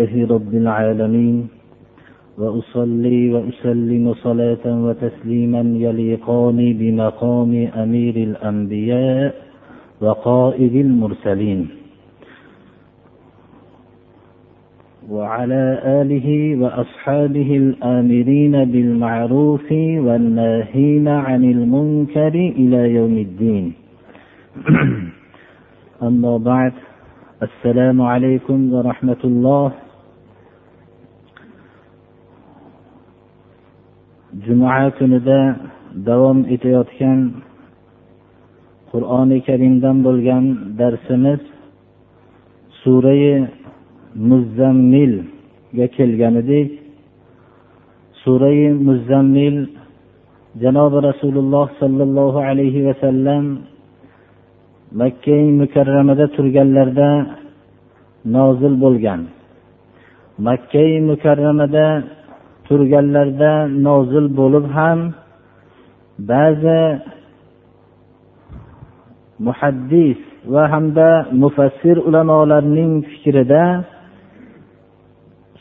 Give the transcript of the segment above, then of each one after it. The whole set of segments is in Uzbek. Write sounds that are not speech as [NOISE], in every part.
لله رب العالمين وأصلي وأسلم صلاة وتسليما يليقان بمقام أمير الأنبياء وقائد المرسلين. وعلى آله وأصحابه الآمرين بالمعروف والناهين عن المنكر إلى يوم الدين. [CLEARS THROAT] أما بعد السلام عليكم ورحمة الله juma kunida davom etayotgan qur'oni karimdan bo'lgan darsimiz surai muzzammilga kelgan edik surai muzzammil janobi rasululloh sollallohu alayhi vasallam makka mukarramada turganlarida nozil bo'lgan. Makka mukarramada turganlarida nozil bo'lib ham ba'zi muhaddis va hamda mufassir ulamolarning fikrida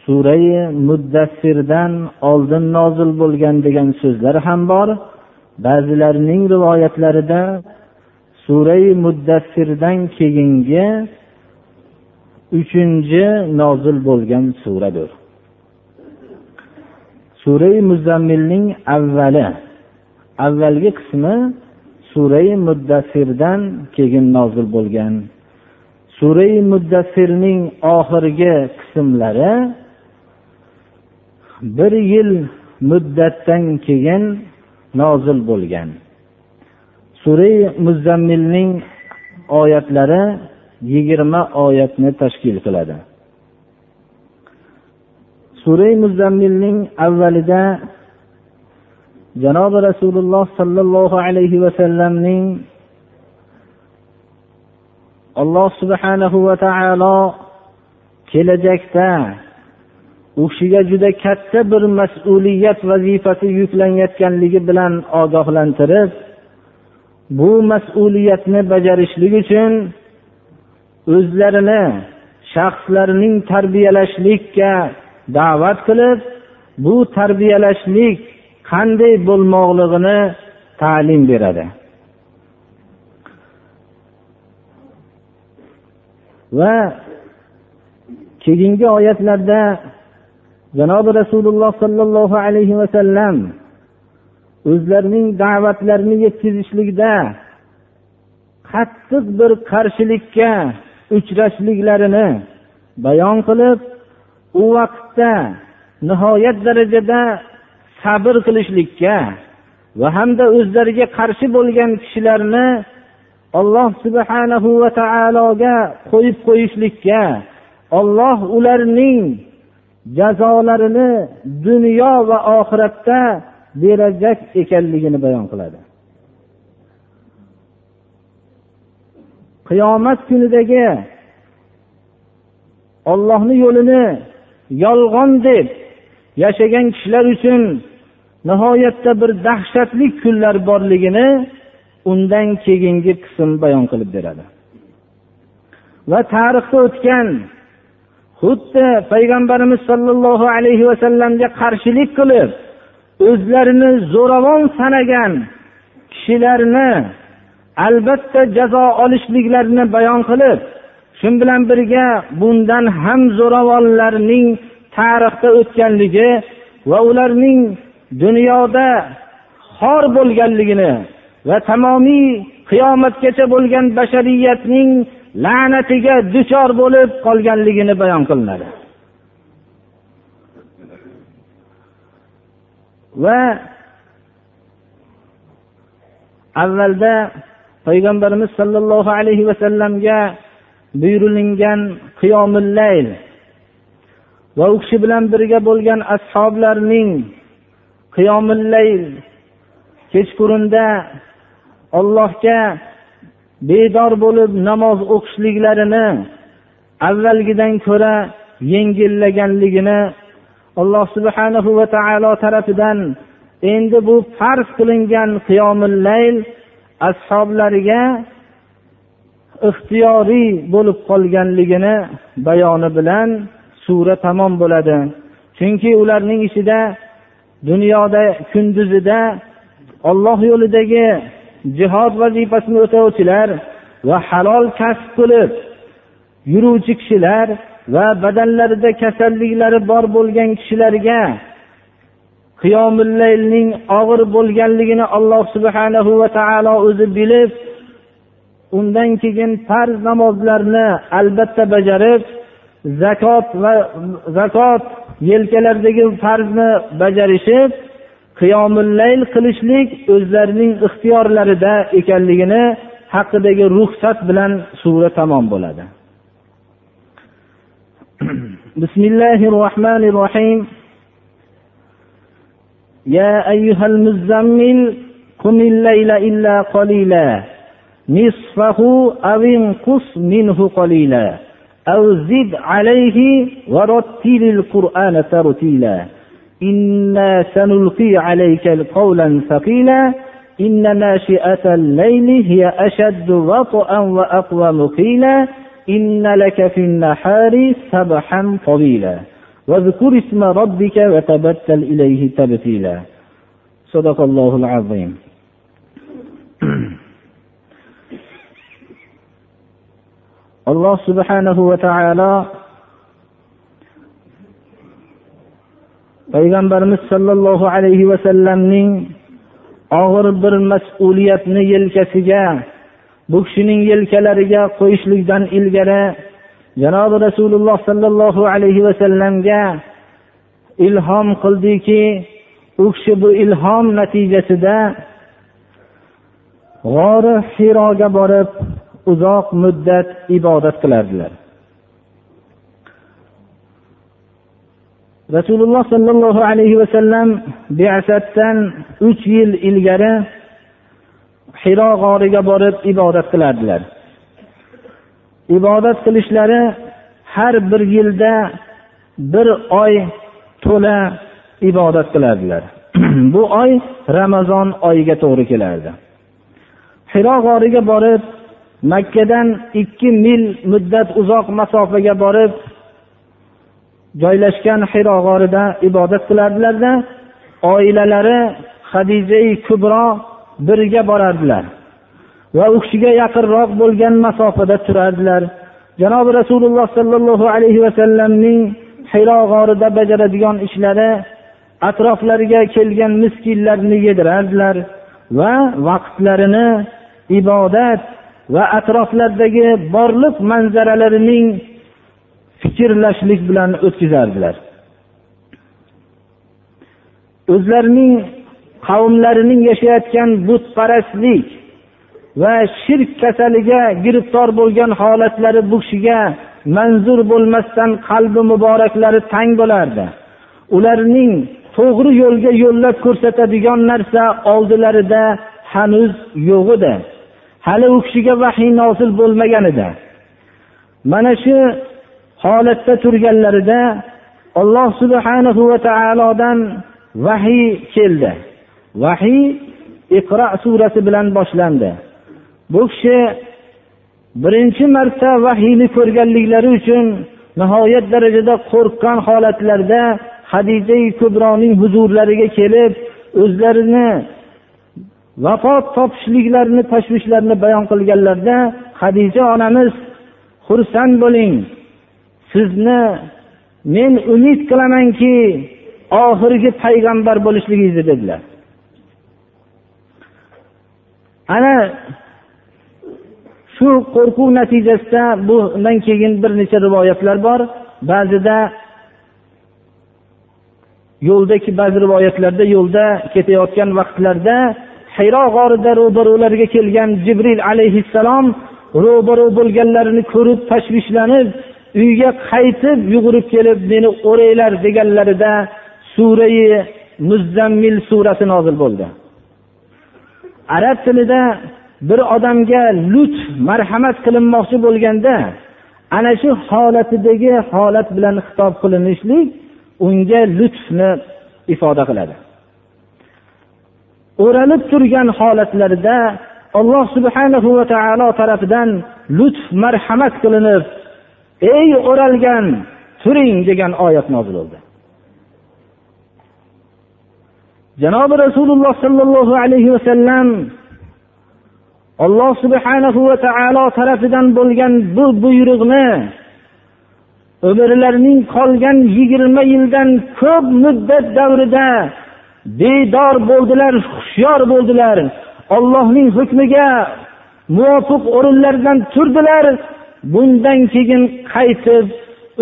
surai muddassirdan oldin nozil bo'lgan degan so'zlar ham bor. Ba'zilarning rivoyatlarida surai muddassirdan keyingi uchinchi nozil bo'lgan suradir. Surai muzammilning avvali. Avvalgi qismi surai muddassirdan keyin nozil bo'lgan. Surai muddassirning oxirgi qismlari bir yil muddatdan keyin nozil bo'lgan. Surai muzammilning oyatlari yigirma oyatni tashkil qiladi. Suray muzammilning avvalida janobi rasululloh sollallohu alayhi vasallamning alloh subhanahu va taolo kelajakda u kishiga juda katta bir mas'uliyat vazifasi yuklanayotganligi bilan ogohlantirib bu mas'uliyatni bajarishlik uchun o'zlarini shaxslarining tarbiyalashlikka da'vat qilib bu tarbiyalashlik qanday bo'lmoqligini ta'lim beradi. Va keyingi oyatlarda janobi rasululloh sollallohu alayhi vasallam o'zlarining da'vatlarini yetkazishlikda qattiq bir qarshilikka uchrashliklarini bayon qilib u vaqtda nihoyat darajada sabr qilishlikka va hamda o'zlariga qarshi bo'lgan kishilarni alloh subhanahu va taologa qo'yib qo'yishlikka olloh ularning jazolarini dunyo va oxiratda berajak ekanligini bayon qiladi. Qiyomat kunidagi ollohni yo'lini yolg'on deb yashagan kishilar uchun nihoyatda bir dahshatli kunlar borligini undan keyingi qism bayon qilib beradi. Va tarixda o'tgan xuddi payg'ambarimiz sollallohu alayhi vasallamga qarshilik qilib o'zlarini zo'ravon sanagan kishilarni albatta jazo olishliklarini bayon qilib shu bilan birga bundan ham zo'ravonlarning tarixda o'tganligi va ularning dunyoda xor bo'lganligini va tamomiy qiyomatgacha bo'lgan bashariyatning la'natiga duchor bo'lib qolganligini bayon qilinadi. Va avvalda payg'ambarimiz sollallohu alayhi vasallamga buyurilingan qiyomillayl va u kishi bilan birga bo'lgan ashoblarning qiyomillayl kechqurunda ollohga bedor bo'lib namoz o'qishliklarini avvalgidan ko'ra yengillaganligini alloh subhanahu va taolo tarafidan endi bu farz qilingan qiyomillayl ashoblariga ixtiyoriy bo'lib qolganligini bayoni bilan sura tamom bo'ladi. Chunki ularning ichida dunyoda kunduzida olloh yo'lidagi jihod vazifasini o'tovchilar va halol kasb qilib yuruvchi kishilar va badanlarida kasalliklari bor bo'lgan kishilarga qiyomillaylning og'ir bo'lganligini alloh subhanahu va taolo o'zi bilib undan keyin farz namozlarni albatta bajarib zakot va zakot yelkalaridagi farzni bajarishib qiyomillayl qilishlik o'zlarining ixtiyorlarida ekanligini haqidagi ruxsat bilan sura tamom bo'ladi bismillahi rohmanir rohim يا أيها المزمل قم الليل إلا قليلا نصفه أو انقص منه قليلا أو زد عليه ورتل القرآن ترتيلا. إنا سنلقي عليك قولا ثقيلا. إن ناشئة الليل هي أشد وطئا وأقوم قيلا. إن لك في النحار سبحا طويلا. واذكر اسم ربك وتبتل إليه تبتيلا. صدق الله العظيم. [CLEARS THROAT] alloh subhanahu va taolo payg'ambarimiz sollallohu alayhi vasallamning og'ir bir mas'uliyatni yelkasiga bu kishining yelkalariga qo'yishlikdan ilgari janobi rasululloh sollallohu alayhi vasallamga ilhom qildiki u kishi bu ilhom natijasida g'ori hiroga borib uzoq muddat ibodat qilardilar. Rasululloh sollallohu alayhi vasallam besatdan uch yil ilgari hiro g'origa borib ibodat qilardilar. Ibodat qilishlari har bir yilda bir oy to'la ibodat qilardilar. [CLEARS THROAT] Bu oy ramazon oyiga to'g'ri kelardi. Hiro g'origa borib makkadan ikki mil muddat uzoq masofaga borib joylashgan hiro g'orida ibodat qilardilarda oilalari hadijai kubro birga borardilar va u kishiga yaqinroq bo'lgan masofada turardilar. Janobi rasululloh sollallohu alayhi vasallamning hiro g'orida bajaradigan ishlari atroflariga kelgan miskinlarni yedirardilar va vaqtlarini ibodat va atroflardagi borliq manzaralarining fikrlashlik bilan o'tkazardilar. O'zlarining qavmlarining yashayotgan butparastlik va shirk kasaliga giriftor bo'lgan holatlari bu kishiga manzur bo'lmasdan qalbi muboraklari tang bo'lardi. Ularning to'g'ri yo'lga yo'llab ko'rsatadigan narsa oldilarida hanuz yo'q edi. Hali u kishiga vahiy nozil bo'lmagan edi mana shu holatda turganlarida alloh subhanahu va taolodan vahiy keldi. Vahiy iqro surasi bilan boshlandi. Bu kishi birinchi marta vahiyni ko'rganliklari uchun nihoyat darajada qo'rqqan holatlarda hadija kubroning huzurlariga kelib o'zlarini vafot topishliklarini tashvishlarini bayon qilganlarida hadija onamiz xursand bo'ling. Sizni men umid qilamanki oxirgi payg'ambar bo'lishligingizni dedilar. Ana shu qo'rquv natijasida bundan keyin bir necha rivoyatlar bor. Ba'zida yo'ldagi ba'zi rivoyatlarda yo'lda ketayotgan vaqtlarda hayro g'orida ro'barulariga kelgan jibril alayhissalom ro'baru bo'lganlarini ko'rib tashvishlanib uyga qaytib yugurib kelib meni o'ranglar deganlarida surai muzzammil surasi nozil bo'ldi. Arab tilida bir odamga lutf marhamat qilinmoqchi bo'lganda ana shu holatidagi holat bilan xitob qilinishlik unga lutfni ifoda qiladi. O'ralib turgan holatlarida alloh subhanahu va taolo tarafidan lutf marhamat qilinib ey o'ralgan turing degan oyat nozil bo'ldi. Janobi rasululloh sollallohu alayhi vasallam alloh subhanahu va taolo tarafidan bo'lgan bu buyruqni umrlarining qolgan yigirma yildan ko'p muddat davrida bedor bo'ldilar hushyor bo'ldilar. Ollohning hukmiga muvofiq o'rinlaridan turdilar. Bundan keyin qaytib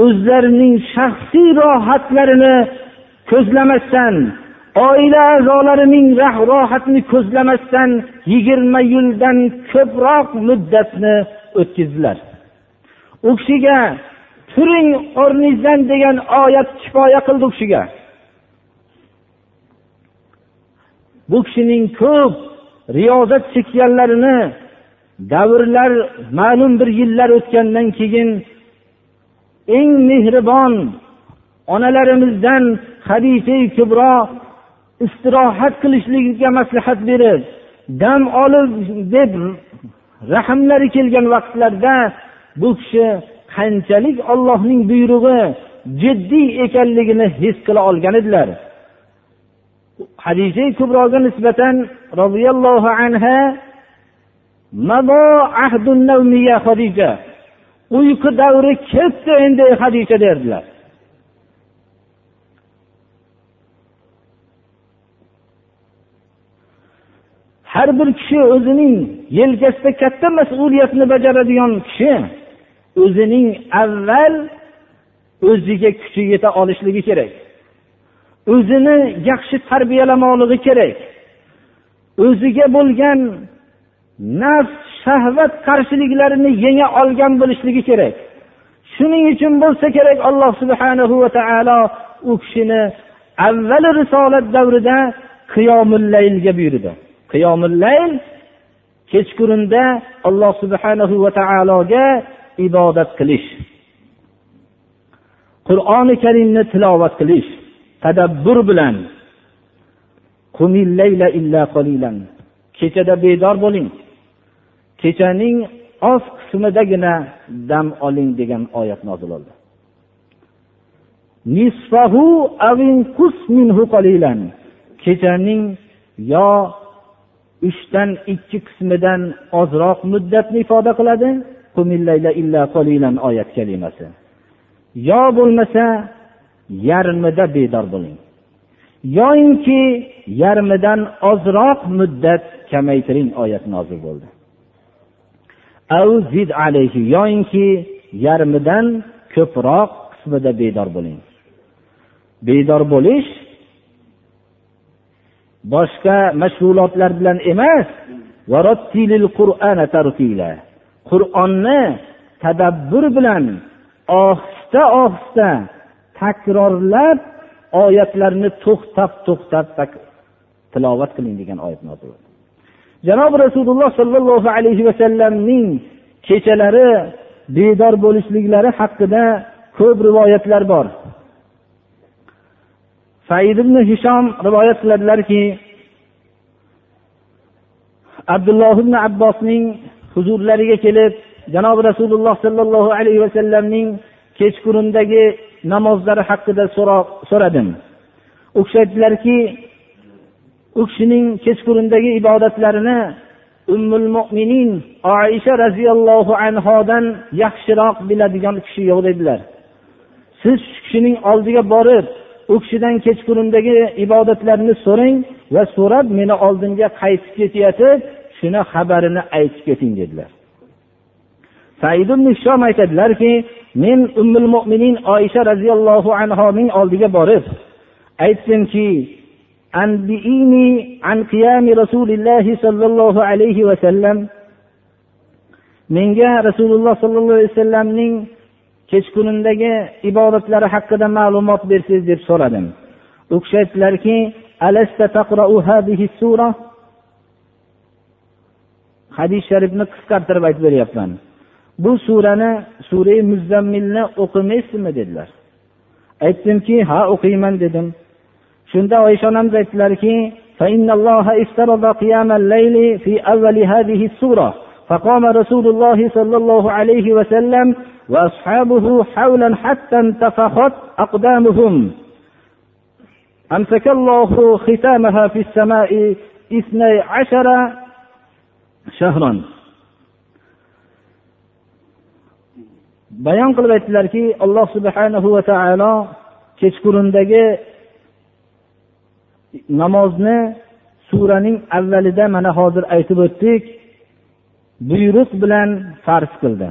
o'zlarining shaxsiy rohatlarini ko'zlamasdan oila a'zolarining rohatini ko'zlamasdan yigirma yildan ko'proq muddatni o'tkazdilar. U kishiga turing o'rningizdan degan oyat kifoya qildi u kishiga. Bu kishining ko'p riyozat chekkanlarini davrlar ma'lum bir yillar o'tgandan keyin eng mehribon onalarimizdan hadisa kubro istirohat qilishlikka maslahat berib dam olib deb rahmlari kelgan vaqtlarda bu kishi qanchalik ollohning buyrug'i jiddiy ekanligini his qila olgan edilar. Hadisa kubroga nisbatan roziyallohu anha uyqu davri ketdi endi hadisha derdilar. Har bir kishi o'zining yelkasida katta mas'uliyatni bajaradigan kishi o'zining avval o'ziga kuchi yeta olishligi kerak. O'zini yaxshi tarbiyalamoqligi kerak. O'ziga bo'lgan nafs shahvat qarshiliklarini yenga olgan bo'lishligi kerak. Shuning uchun bo'lsa kerak alloh subhanahu va taolo u kishini avvali risolat davrida qiyomullaylga buyurdi. Qiyomullayl kechqurunda alloh subhanahu va taologa ibodat qilish. Qur'oni karimni tilovat qilish. Tadabbur bilan. Kechada bedor bo'ling. Kechaning oz qismidagina dam oling degan oyat nozil bo'ldi kechaning yo uchdan ikki qismidan ozroq muddatni ifoda qiladi. Oyat kalimasi. Yo bo'lmasa yarmida bedor bo'ling. Yoyinki yarmidan ozroq muddat kamaytiring oyat nozil bo'ldi. Yoyinki yarmidan ko'proq qismida bedor bo'ling. Bedor bo'lish boshqa mashg'ulotlar bilan emas. Qur'onni tadabbur bilan ohista ohista takrorlab oyatlarni to'xtab to'xtab tilovat qiling degan oyat nozil janobi rasululloh sollallohu alayhi vasallamning kechalari bedor bo'lishliklari haqida ko'p rivoyatlar bor. Said ibn hishom rivoyat qiladilarki abdulloh ibn abbosning huzurlariga kelib janobi rasululloh sollallohu alayhi vasallamning kechqurundagi namozlari haqida so'radim. U kishi aytdilarki u kishining kechqurundagi ibodatlarini ummul mo'minin oisha roziyallohu anhodan yaxshiroq biladigan kishi yo'q dedilar. Siz shu kishining oldiga borib u kishidan kechqurundagi ibodatlarni so'rang va so'rab meni oldimga qaytib ketayotib shuni xabarini aytib keting dedilar. aytadilarki men ummul mo'minin oysha roziyallohu anhoning oldiga borib aytdimki أنبئيني عن قيام رسول الله صلى الله عليه وسلم menga rasululloh sollallohu alayhi vasallamning kechqurundagi ibodatlari haqida ma'lumot bersangiz deb so'radim u kishi aytdilarki hadis sharifni qisqartirib aytib beryapman bu surani sura muzzammilni o'qimaysizmi dedilar aytdimki ha o'qiyman dedim shunda oysha onamiz aytdilarki فقام رسول الله صلى الله عليه وسلم وأصحابه حولا حتى انتفخت أقدامهم أمسك الله ختامها في السماء اثني عشر شهرا bayon qilib aytdilarki alloh subhanahu va taolo kechqurundagi namozni suraning avvalida mana hozir aytib o'tdik buyruq bilan farz qildi.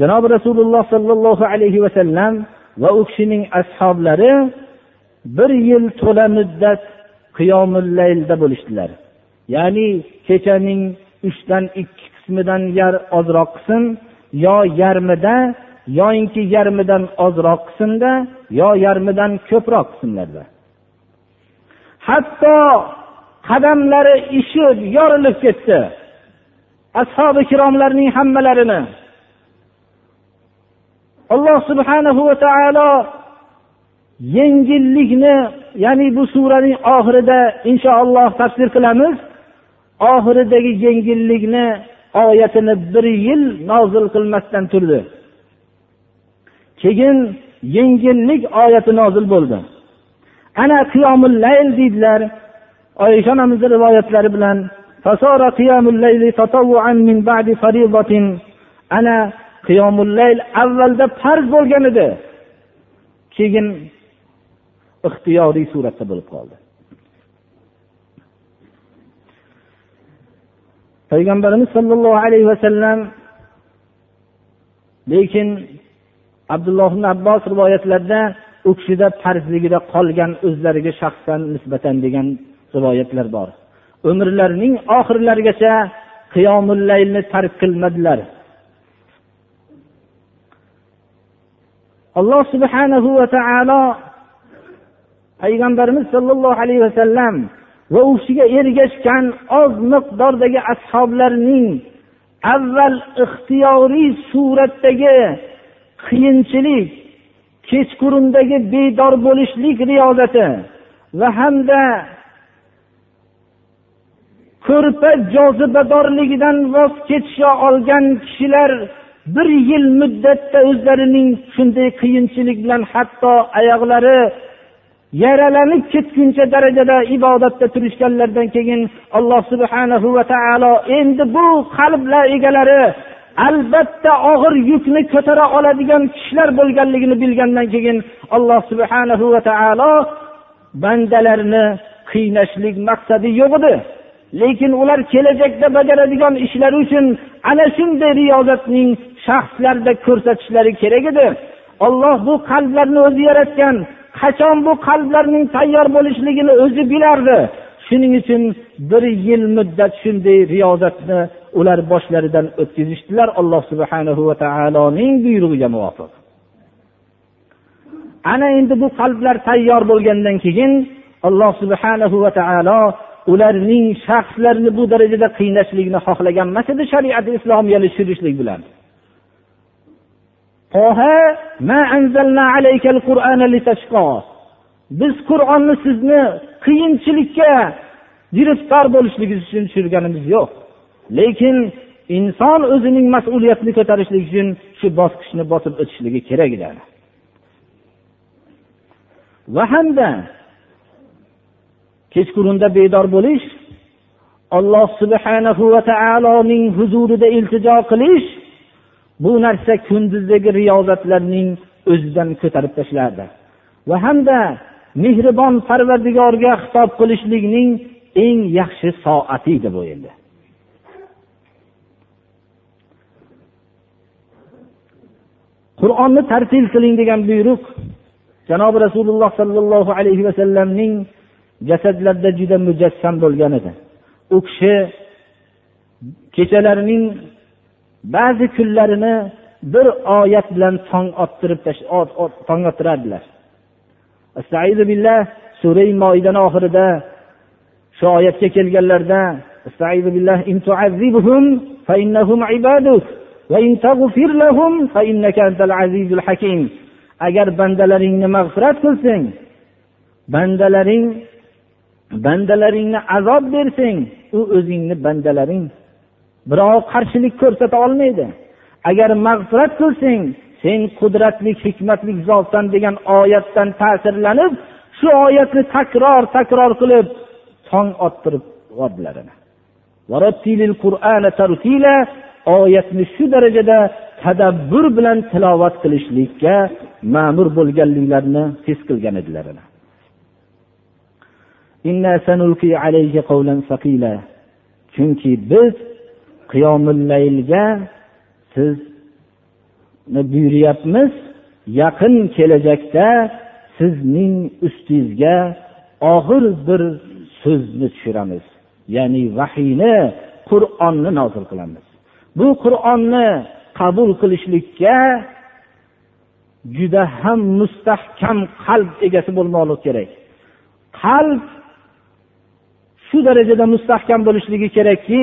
Janobi rasululloh sollallohu alayhi vasallam va u kishining ashoblari bir yil to'la muddat qiyomul bo'lishdilar. Ya'ni kechaning uchdan ikki qismidan yar ozroq qism yo yarmida yoyinki yarmidan ozroq qismda yo yarmidan ko'proq qismlarda. Hatto qadamlari ishib yorilib ketdi. Ashobi ikromlarning hammalarini. Alloh subhanahu va taolo yengillikni ya'ni bu suraning oxirida inshaalloh tafsir qilamiz. Oxiridagi yengillikni oyatini bir yil nozil qilmasdan turdi. Keyin yengillik oyati nozil bo'ldi. Ana qiyomul layl deydilar oysha onamizni rivoyatlari bilan. Ana qiyomul layl avvalda farz bo'lgan edi. Keyin ixtiyoriy suratda bo'lib qoldi. Payg'ambarimiz sollallohu alayhi vasallam lekin abdulloh ibn abbos rivoyatlarida u kishida farzligida qolgan o'zlariga shaxsan nisbatan degan rivoyatlar bor. Umrlarining oxirlarigacha qiyomullaylni tark qilmadilar. Alloh subhanahu va taolo payg'ambarimiz sollallohu alayhi vasallam va u kishiga ergashgan oz miqdordagi ashoblarning avval ixtiyoriy suratdagi qiyinchilik kechqurundagi bedor bo'lishlik riyozati va hamda ko'rpa jozibadorligidan voz ketisha olgan kishilar bir yil muddatda o'zlarining shunday qiyinchilik bilan hatto oyoqlari yaralanib ketguncha darajada ibodatda turishganlaridan keyin alloh subhanahu va taolo endi bu qalblar egalari albatta og'ir yukni ko'tara oladigan kishilar bo'lganligini bilgandan keyin alloh subhanahu va taolo bandalarni qiynashlik maqsadi yo'q edi. Lekin ular kelajakda bajaradigan ishlari uchun ana shunday riyozatning shaxslarda ko'rsatishlari kerak edi. Olloh bu qalblarni o'zi yaratgan qachon bu qalblarning tayyor bo'lishligini o'zi bilardi. Shuning uchun bir yil muddat shunday riyozatni ular boshlaridan o'tkazishdilar. Alloh subhana va taoloning buyrug'iga muvofiq. Ana endi bu qalblar tayyor bo'lgandan keyin alloh subhanahu va taolo ularning shaxslarini bu darajada qiynashlikni xohlagan emas edi shariati islomiyani tushirishlik bilan biz qur'onni sizni qiyinchilikka giriftor bo'lishligingiz uchun tushirganimiz yo'q. Lekin inson o'zining mas'uliyatini ko'tarishlik uchun shu bosqichni bosib o'tishligi kerak edi. Va hamda kechqurunda bedor bo'lish alloh subhanahu va taoloning huzurida iltijo qilish bu narsa kunduzdagi riyozatlarning o'zidan ko'tarib tashlardi. Va hamda mehribon parvardigorga xitob qilishlikning eng yaxshi soati edi bu endi. Qur'onni tartil qiling degan buyruq janobi rasululloh sollallohu alayhi vasallamning jasadlarida juda mujassam bo'lgan edi. U kishi kechalarining ba'zi kunlarini bir oyat bilan tong ottirib tong ottirardilar. Sura moidani oxirida shu oyatga kelganlarida agar bandalaringni mag'firat qilsang bandalaring bandalaringni azob bersang u o'zingni bandalaring birov qarshilik ko'rsata olmaydi. Agar mag'firat qilsang sen qudratli hikmatli zotsan degan oyatdan ta'sirlanib shu oyatni takror takror qilib tong ottirib yubordilar oyatni shu darajada tadabbur bilan tilovat qilishlikka ma'mur bo'lganliklarini his qilgan edilar chunki biz qiyomillaylga sizni buyuryapmiz yaqin kelajakda sizning ustingizga og'ir bir so'zni tushiramiz. Ya'ni vahiyni qur'onni nozil qilamiz. Bu qur'onni qabul qilishlikka juda ham mustahkam qalb egasi bo'lmoqlik kerak. Qalb shu darajada mustahkam bo'lishligi kerakki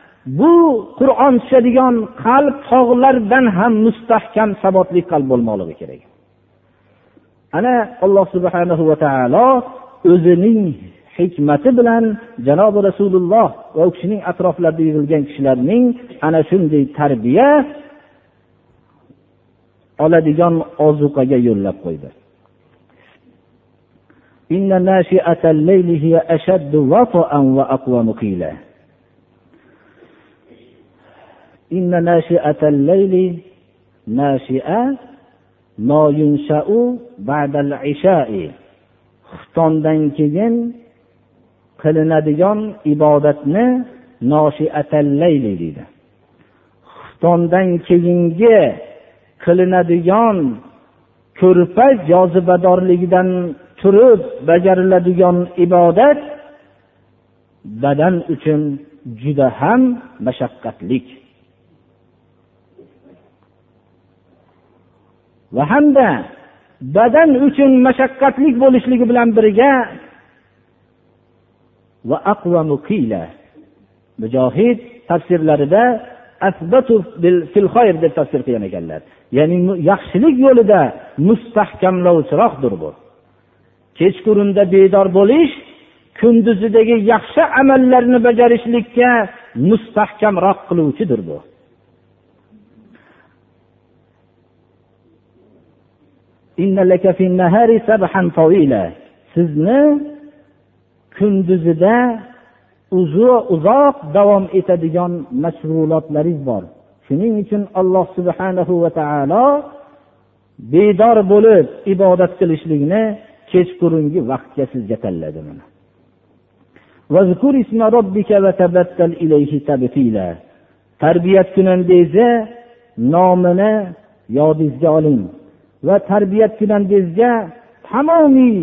bu qur'on tushadigan qalb tog'lardan ham mustahkam sabotli qalb bo'lmoqligi kerak ana alloh subhanahu va taolo o'zining hikmati bilan janobi rasululloh va u kishining atroflarida yig'ilgan kishilarning ana shunday tarbiya oladigan ozuqaga yo'llab qo'ydi إن ناشئة الليل هي أشد وطئا وأقوم قيلا xuftondan keyin qilinadigan ibodatni noshiatallayli deydi. Xuftondan keyingi qilinadigan ko'rpa jozibadorligidan turib bajariladigan ibodat badan uchun juda ham mashaqqatlik. Va hamda badan uchun mashaqqatli bo'lishligi bilan birga va mujohid tafsirlarida deb tafsir qilgan ekanlar. Ya'ni yaxshilik yo'lida mustahkamlovchiroqdir bu. Kechqurunda bedor bo'lish kunduzidagi yaxshi amallarni bajarishlikka mustahkamroq qiluvchidir bu. Sizni kunduzida uzoq davom etadigan mashg'ulotlaringiz bor. Shuning uchun alloh subhanahu va taolo bedor bo'lib ibodat qilishlikni kechqurungi vaqtga sizga tanladi tarbiyat kunangizni nomini yodingizga oling. Va tarbiyat kunangizga tamomiy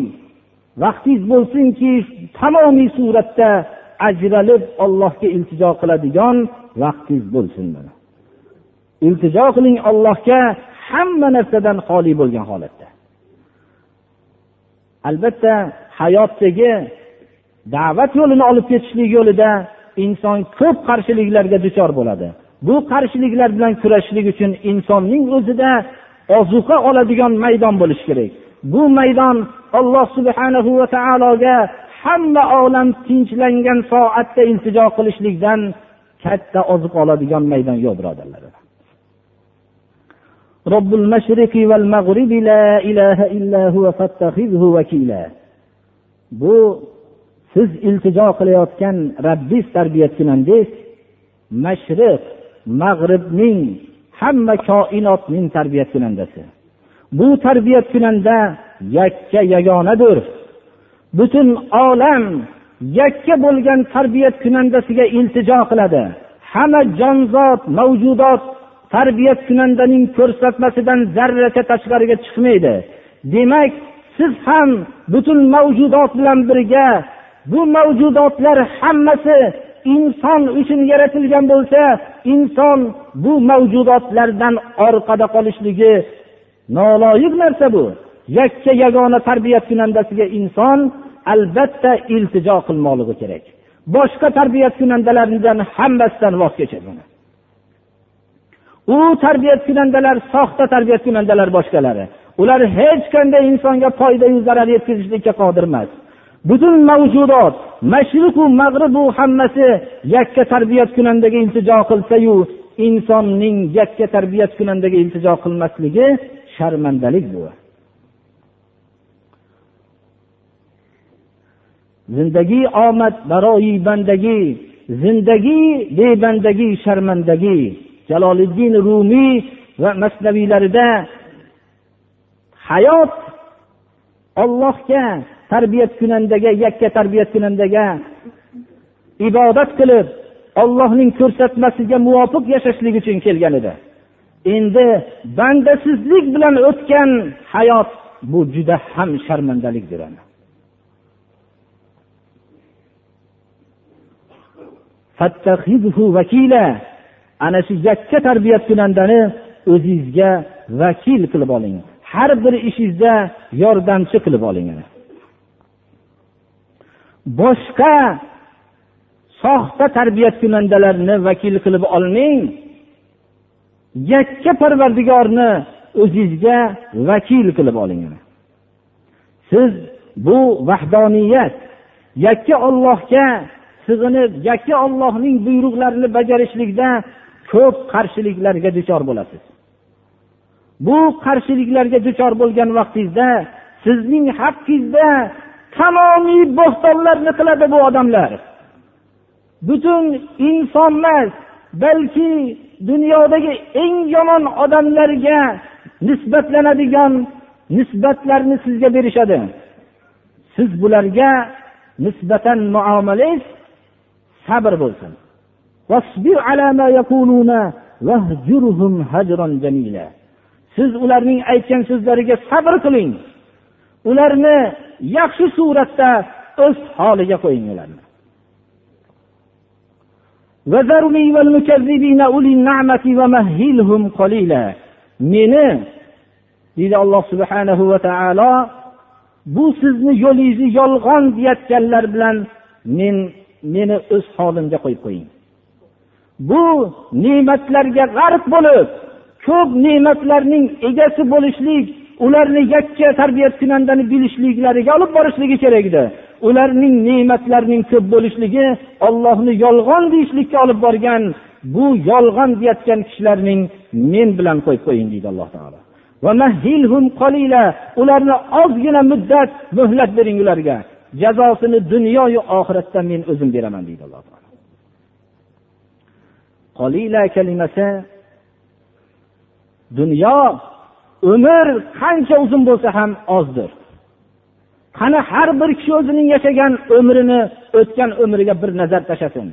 vaqtingiz bo'lsinki tamomiy suratda ajralib ollohga iltijo qiladigan vaqtingiz bo'lsin iltijo qiling ollohga hamma narsadan xoli bo'lgan holatda. Albatta hayotdagi da'vat yo'lini olib ketishlik yo'lida inson ko'p qarshiliklarga duchor bo'ladi. Bu qarshiliklar bilan kurashishlik uchun insonning o'zida ozuqa oladigan maydon bo'lishi kerak. Bu maydon alloh subhanahu va taologa hamma olam tinchlangan soatda iltijo qilishlikdan katta oziq oladigan maydon yo'q birodarlar. Robbul mashriqi val mag'ribi la ilaha illa huva fattahizhu vakila. Bu siz iltijo qilayotgan rabbingiz tarbiyachisiman mashriq mag'ribning hamma koinotning tarbiyat kunandasi. Bu tarbiyat kunanda yakka yagonadir. Butun olam yakka bo'lgan tarbiyat kunandasiga iltijo qiladi. Hamma jonzot mavjudot tarbiyat kunandaning ko'rsatmasidan zarracha tashqariga chiqmaydi. Demak siz ham butun mavjudot bilan birga bu mavjudotlar hammasi inson uchun yaratilgan bo'lsa inson bu mavjudotlardan orqada qolishligi noloyiq narsa bu. Yakka yagona tarbiya kunandasiga inson albatta iltijo qilmoqligi kerak. Boshqa tarbiya kunandalaridan hammasidan voz kechadi u tarbiya kunandalar soxta tarbiya kunandalar boshqalari. Ular hech qanday insonga foydayu zarar yetkazishlikka qodir emas. butun mavjudot mashriqu mag'ribu hammasi yakka tarbiyat kunandaga iltijo qilsayu insonning yakka tarbiyat kunandaga iltijo qilmasligi sharmandalik bu. Zindagi omad baroyi bandagi zindagi bebandagi sharmandagi jaloliddin rumiy va masnaviylarida hayot ollohga tarbiyat kunandaga yakka tarbiyat kunandaga ibodat qilib ollohning ko'rsatmasiga muvofiq yashashlik uchun kelgan edi. Endi bandasizlik bilan o'tgan hayot bu juda ham sharmandalikdir ana shu yakka tarbiyat kunandani o'zingizga vakil qilib oling. Har bir ishingizda yordamchi qilib oling ana. Boshqa soxta tarbiyat kunandalarni vakil qilib olmang yakka parvardigorni o'zingizga vakil qilib oling siz bu vahdoniyat yakka ollohga sig'inib yakka ollohning buyruqlarini bajarishlikda ko'p qarshiliklarga duchor bo'lasiz. Bu qarshiliklarga duchor bo'lgan vaqtingizda sizning haqqingizda tamomiy bo'xtonlarni qiladi bu odamlar. Butun inson emas balki dunyodagi eng yomon odamlarga nisbatlanadigan nisbatlarni sizga berishadi. Siz bularga nisbatan muomalangiz sabr bo'lsin. Siz ularning aytgan so'zlariga sabr qiling. Ularni yaxshi suratda o'z holiga qo'ying ularni meni deydi alloh subhanahu va taolo bu sizni yo'lingizni yolg'on deyayotganlar bilan men meni o'z holimga qo'yib qo'ying. Bu ne'matlarga g'arq bo'lib ko'p ne'matlarning egasi bo'lishlik ularni yakka tarbiyat kunandani bilishliklariga olib borishligi kerak edi ularning ne'matlarining ko'p bo'lishligi ollohni yolg'on deyishlikka olib borgan bu yolg'on deyayotgan kishilarning men bilan qo'yib qo'ying deydi alloh taolo. Ularni ozgina muddat muhlat bering ularga. Jazosini dunyoyu oxiratda men o'zim beraman deydi alloh taolo. Qolila kalimasi dunyo umr qancha uzun bo'lsa ham ozdir. Qani har bir kishi o'zining yashagan umrini o'tgan umriga bir nazar tashlasin.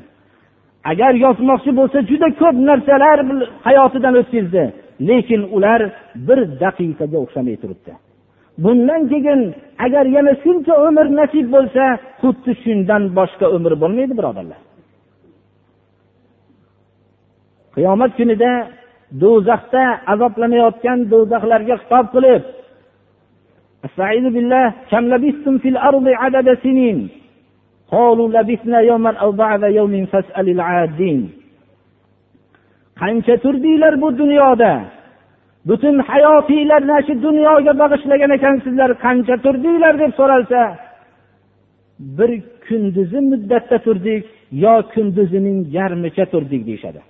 Agar yozmoqchi bo'lsa juda ko'p narsalar hayotidan o'tkazdi. Lekin ular bir daqiqaga o'xshamay turibdi. Bundan keyin agar yana shuncha umr nasib bo'lsa xuddi shundan boshqa umr bo'lmaydi birodarlar. Qiyomat kunida do'zaxda azoblanayotgan do'zaxlarga xitob qilib qancha turdinglar bu dunyoda? Butun hayotinglarni shu dunyoga bag'ishlagan ekansizlar qancha turdinglar? deb so'ralsa bir kunduzi muddatda turdik yo kunduzining yarmicha turdik deyishadi.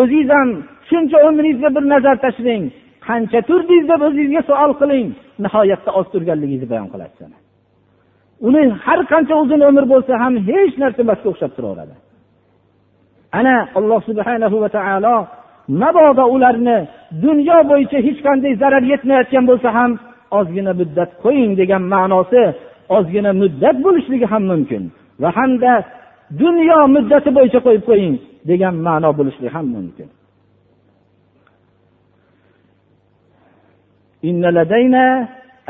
O'zingiz ham shuncha umringizga bir nazar tashlang. Qancha turdingiz deb o'zingizga savol qiling. Nihoyatda oz turganligingizni bayon qilasiz uni har qancha uzun umr bo'lsa ham hech narsa emasga o'xshab turaveradi. Ana alloh subhanahu va taolo mabodo ularni dunyo bo'yicha hech qanday zarar yetmayotgan bo'lsa ham ozgina muddat qo'ying degan ma'nosi ozgina muddat bo'lishligi ham mumkin. Va hamda dunyo muddati bo'yicha qo'yib qo'ying. degan ma'no bo'lishligi ham mumkin إن لدينا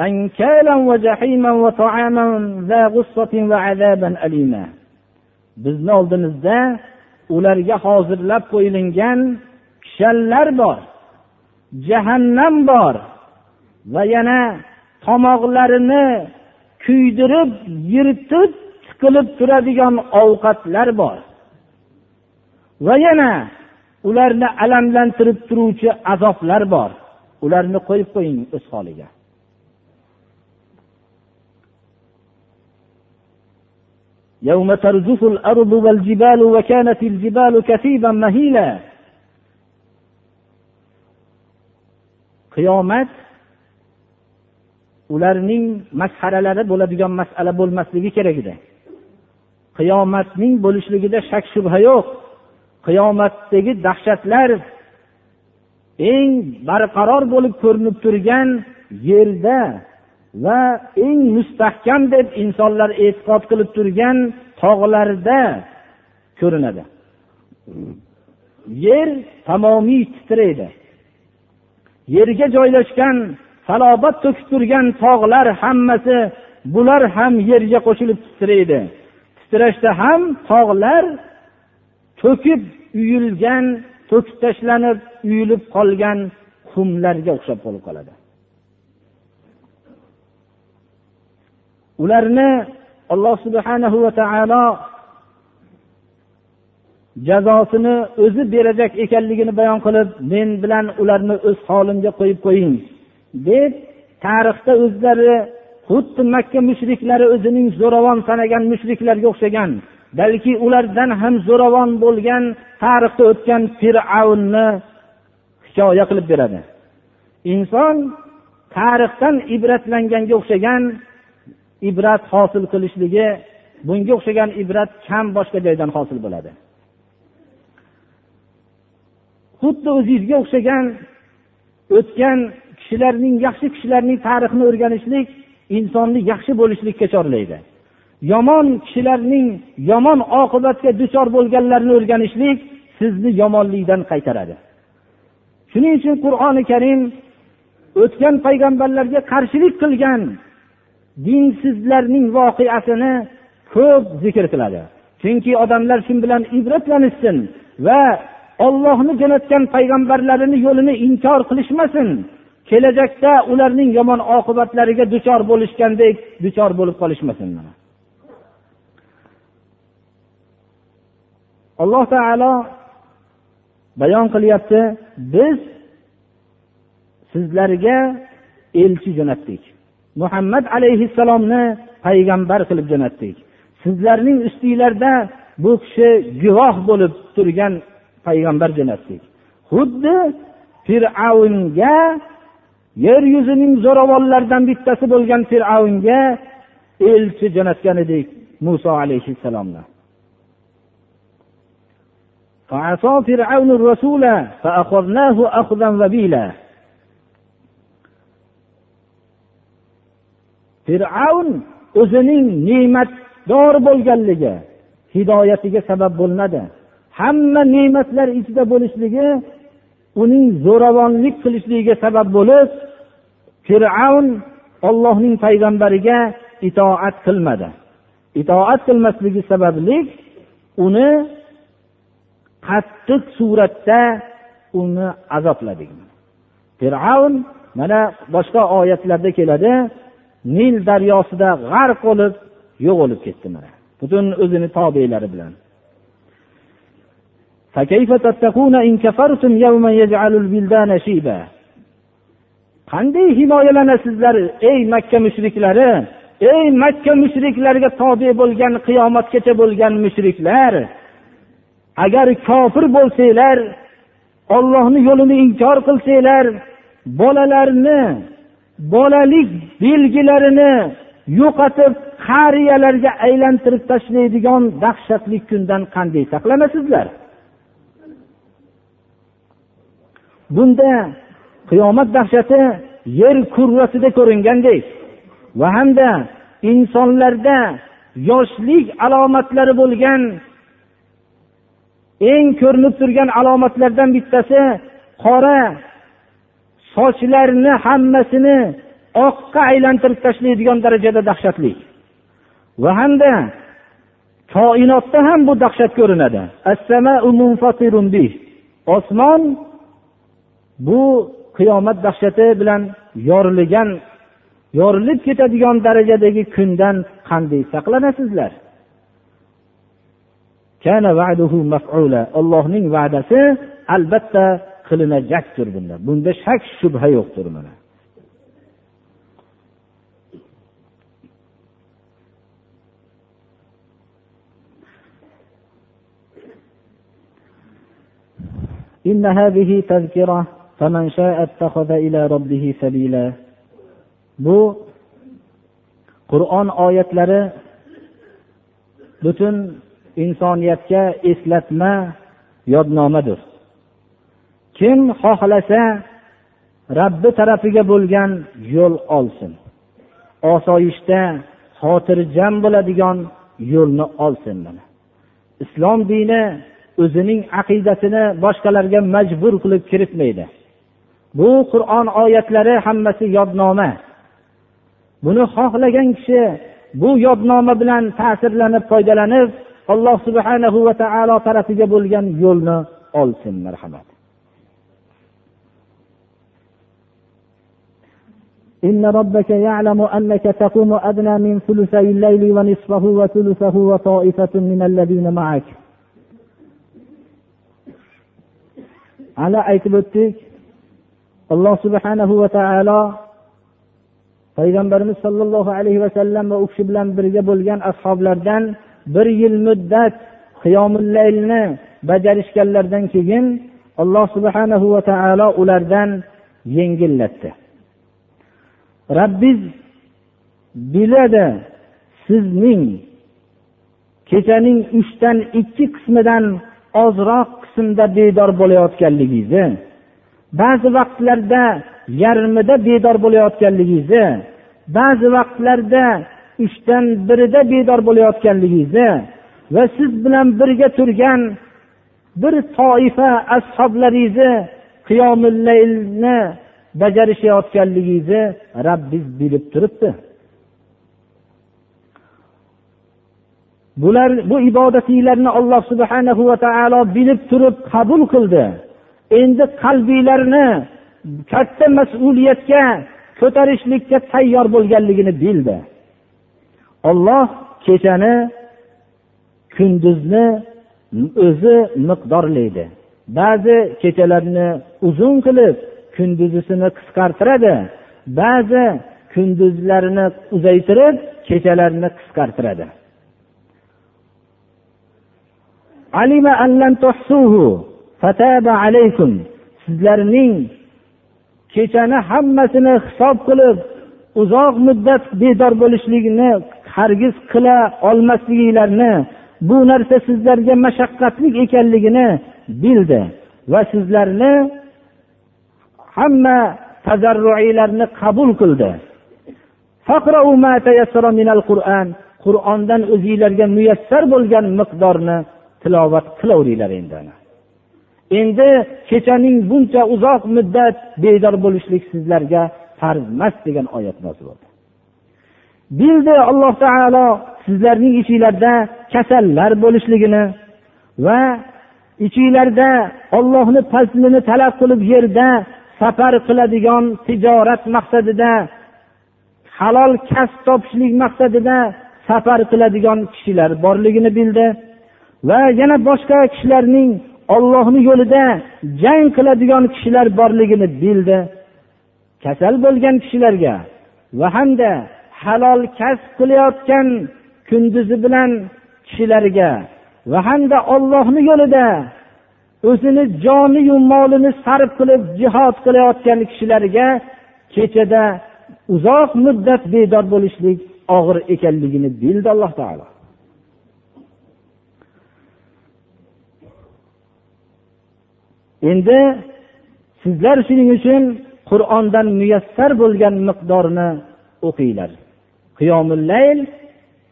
أنكالا وجحيما وطعاما ذا غصة وعذابا أليما bizni oldimizda ularga hozirlab qo'yilgan kishanlar bor jahannam bor va yana tomoqlarini kuydirib yirtib tiqilib turadigan ovqatlar bor va yana ularni alamlantirib turuvchi azoblar bor ularni qo'yib qo'ying o'z holiga يوم ترجف الأرض والجبال وكانت الجبال كثيبا مهيلا qiyomat ularning masxaralari bo'ladigan masala bo'lmasligi kerak edi qiyomatning bo'lishligida shak shubha yo'q Qiyomatdagi dahshatlar eng barqaror bo'lib ko'rinib turgan yerda va eng mustahkam deb insonlar e'tiqod qilib turgan tog'larda ko'rinadi. Yer tamomiy titraydi. Yerga joylashgan salobat to'kib turgan tog'lar hammasi bular ham yerga qo'shilib titraydi. Titrashda ham tog'lar to'kib uyilgan to'kib tashlanib uyilib qolgan xumlarga o'xshab bo'lib qoladi. Ularni alloh subhanahu va taolo jazosini o'zi berajak ekanligini bayon qilib men bilan ularni o'z holimga qo'yib qo'ying deb tarixda o'zlari xuddi makka mushriklari o'zining zo'ravon sanagan mushriklarga o'xshagan balki ulardan ham zo'ravon bo'lgan tarixda o'tgan fir'avnni hikoya qilib beradi. Inson tarixdan ibratlanganga o'xshagan ibrat hosil qilishligi bunga o'xshagan ibrat kam boshqa joydan hosil bo'ladi. Xuddi o'zingizga o'xshagan o'tgan kishilarning yaxshi kishilarning tarixini o'rganishlik insonni yaxshi bo'lishlikka chorlaydi. Yomon kishilarning yomon oqibatga duchor bo'lganlarini o'rganishlik sizni yomonlikdan qaytaradi. Shuning uchun qur'oni karim o'tgan payg'ambarlarga qarshilik qilgan dinsizlarning voqeasini ko'p zikr qiladi. Chunki odamlar shu bilan ibratlanishsin va ollohni jo'natgan payg'ambarlarini yo'lini inkor qilishmasin. Kelajakda ularning yomon oqibatlariga duchor bo'lishgandek duchor bo'lib qolishmasin alloh taolo bayon qilyapti biz sizlarga elchi jo'natdik. Muhammad alayhissalomni payg'ambar qilib jo'natdik. Sizlarning ustinglarda bu kishi guvoh bo'lib turgan payg'ambar jo'natdik. Xuddi fir'avnga yer yuzining zo'ravonlaridan bittasi bo'lgan fir'avnga elchi jo'natgan edik muso alayhissalomni. فعصى فرعون الرسول فأخذناه أخذا وبيلا fir'avn o'zining ne'matdor bo'lganligi hidoyatiga sabab bo'lmadi hamma ne'matlar ichida bo'lishligi uning zo'ravonlik qilishligiga sabab bo'lib fir'avn ollohning payg'ambariga itoat qilmadi itoat qilmasligi sababli uni qattiq suratda uni azobladik fir'avn mana boshqa oyatlarda keladi nil daryosida g'arq bo'lib yo'qolib ketdi mana. Butun o'zini tobelari bilan. Qanday himoyalanasizlar ey makka mushriklari ey makka mushriklariga tobe bo'lgan qiyomatgacha bo'lgan mushriklar! Agar kofir bo'lsanglar ollohni yo'lini inkor qilsanglar bolalarni bolalik belgilarini yo'qotib qariyalarga aylantirib tashlaydigan dahshatli kundan qanday saqlanasizlar bunda qiyomat dahshati yer kurrasida ko'ringandek va hamda insonlarda yoshlik alomatlari bo'lgan eng ko'rinib turgan alomatlardan bittasi qora sochlarni hammasini oqqa aylantirib tashlaydigan darajada dahshatli. Va hamda koinotda ham bu dahshat ko'rinadi. Osmon bu qiyomat dahshati bilan yorilgan yorilib ketadigan darajadagi kundan qanday saqlanasizlar? allohning va'dasi albatta qilinajakdir bunda bunda shak shubha yo'qdir mana إن هذه تذكرة فمن شاء اتخذ إلى ربه سبيلا bu qur'on oyatlari butun insoniyatga eslatma yodnomadir. Kim xohlasa rabbi tarafiga bo'lgan yo'l olsin. Osoyishta xotirjam bo'ladigan yo'lni olsin mana. Islom dini o'zining aqidasini boshqalarga majbur qilib kiritmaydi. Bu qur'on oyatlari hammasi yodnoma. Buni xohlagan kishi bu yodnoma bilan ta'sirlanib foydalanib alloh subhanahu va taolo tarafiga bo'lgan yo'lni olsin marhamat إن ربك يعلم أنك تقوم أدنى من ثلثي الليل ونصفه وثلثه وطائفة من الذين معك على aytib o'tdik alloh subhanahu va taolo payg'ambarimiz sollallohu alayhi vasallam va u kishi bilan birga bo'lgan ashoblardan bir yil muddat qiyomullaylni bajarishganlaridan keyin alloh subhanahu va taolo ulardan yengillatdi. Rabbiz biladi sizning kechaning uchdan ikki qismidan ozroq qismda bedor bo'layotganligingizni ba'zi vaqtlarda yarmida bedor bo'layotganligingizni ba'zi vaqtlarda uchdan birida bedor bo'layotganligingizni va siz bilan birga turgan bir toifa ashoblaringizni qiyomillaylni bajarishayotganligingizni rabbiz bilib turibdi. Bular bu ibodatinglarni alloh subhanahu va taolo bilib turib qabul qildi. Endi qalbinglarni katta mas'uliyatga ko'tarishlikka tayyor bo'lganligini bildi. Olloh kechani kunduzni o'zi miqdorlaydi. Ba'zi kechalarni uzun qilib kunduzisini qisqartiradi ba'zi kunduzlarini uzaytirib kechalarni qisqartiradi. Sizlarning kechani hammasini hisob qilib uzoq muddat bedor bo'lishlikni hargiz qila olmasliginglarni bu narsa sizlarga mashaqqatli ekanligini bildi va sizlarni hamma tazarruiylarni qabul qildi. Qur'ondan o'zinglarga muyassar bo'lgan miqdorni tilovat qilaveringlar endi endi kechaning buncha uzoq muddat bedor bo'lishlik sizlarga farz emas degan oyat nozil bo'ldi. Bildi alloh taolo sizlarning ichinglarda kasallar bo'lishligini va ichinglarda ollohni fazlini talab qilib yerda safar qiladigan tijorat maqsadida halol kasb topishlik maqsadida safar qiladigan kishilar borligini bildi va yana boshqa kishilarning ollohni yo'lida jang qiladigan kishilar borligini bildi. Kasal bo'lgan kishilarga va hamda halol kasb qilayotgan kunduzi bilan kishilarga va hamda ollohni yo'lida o'zini joniyu molini sarf qilib jihod qilayotgan kishilarga kechada uzoq muddat bedor bo'lishlik og'ir ekanligini bildi alloh taolo. Endi sizlar shuning uchun qur'ondan muyassar bo'lgan miqdorni o'qinglar. Qiyomullayl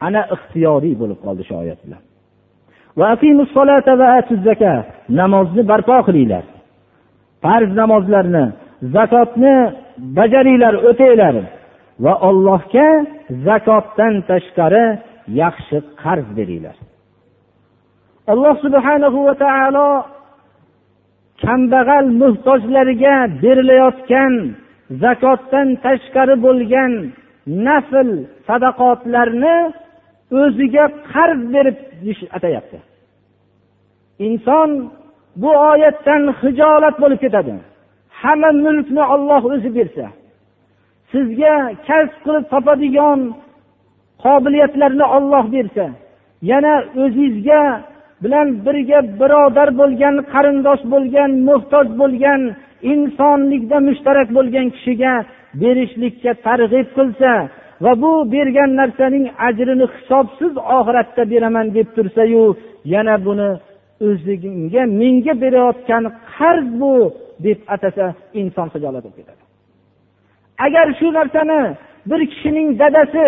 ana ixtiyoriy bo'lib qoldi shu oyat bilan namozni barpo qilinglar. Farz namozlarni zakotni bajaringlar o'tanglar va ollohga zakotdan tashqari yaxshi qarz beringlar. Alloh subhanahu va taolo kambag'al muhtojlarga berilayotgan zakotdan tashqari bo'lgan nafl sadaqotlarni o'ziga qarz berib atayapti. Inson bu oyatdan hijolat bo'lib ketadi. Hamma mulkni olloh o'zi bersa sizga kasb qilib topadigan qobiliyatlarni olloh bersa yana o'zizga bilan birga birodar bo'lgan qarindosh bo'lgan muhtoj bo'lgan insonlikda mushtarak bo'lgan kishiga berishlikka targ'ib qilsa va bu bergan narsaning ajrini hisobsiz oxiratda beraman deb tursayu yana buni o'zligimga menga berayotgan qarz bu deb atasa inson hijolat bo'lib ketadi. Agar shu narsani bir kishining dadasi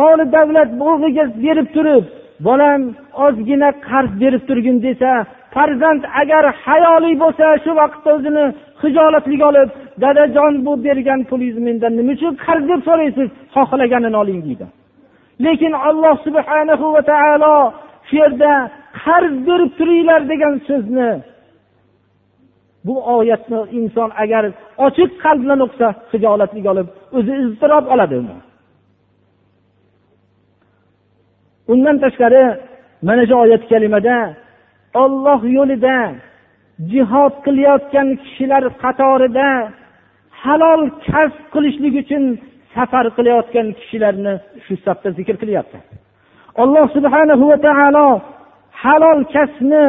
moli davlat o'g'liga berib turib bolam ozgina qarz berib turgin desa farzand agar hayoli bo'lsa shu vaqtda o'zini hijolatlik olib dadajon bu bergan pulingizni mendan nima uchun qarz? deb so'raysiz xohlaganini oling deydi. Lekin alloh subhanahu va taolo shu yerda qarz berib turinglar degan so'zni bu oyatni inson agar ochiq qalb bilan o'qisa hijolatlik olib o'zi iztirob oladi undan tashqari mana shu oyat kalimada olloh yo'lida jihod qilayotgan kishilar qatorida halol kasb qilishlik uchun safar qilayotgan kishilarni shu safda zikr qilyapti. Alloh subhanahu va taolo halol kasbni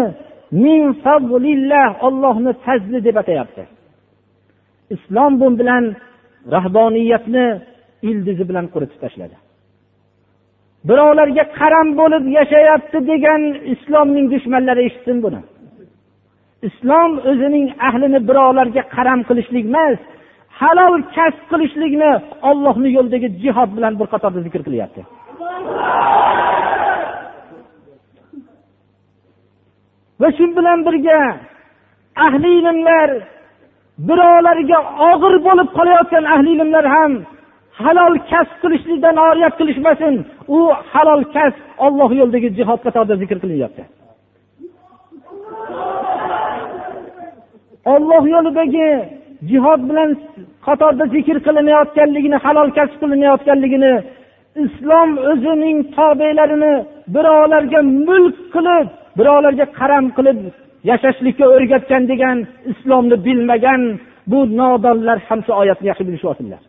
min fazlillah ollohni fazli deb atayapti. Islom bu bilan rahboniyatni ildizi bilan quritib tashladi. Birovlarga qaram bo'lib yashayapti degan islomning dushmanlari eshitsin buni. Islom o'zining ahlini birovlarga qaram qilishlik emas halol kasb qilishlikni ollohni yo'lidagi jihod bilan bir qatorda zikr qilyapti. Va shu bilan birga ahli ilmlar birovlarga og'ir bo'lib qolayotgan ahli ilmlar ham halol kasb qilishlikdan oriyat qilishmasin u halol kasb olloh yo'lidagi jihod qatorida zikr qilinyapti olloh yo'lidagi jihod bilan qatorda zikr qilinayotganligini halol kasb qilinayotganligini islom o'zining tobelarini birovlarga mulk qilib birovlarga qaram qilib yashashlikka o'rgatgan degan islomni bilmagan bu nodonlar ham shu oyatni yaxshi bilishyaptilar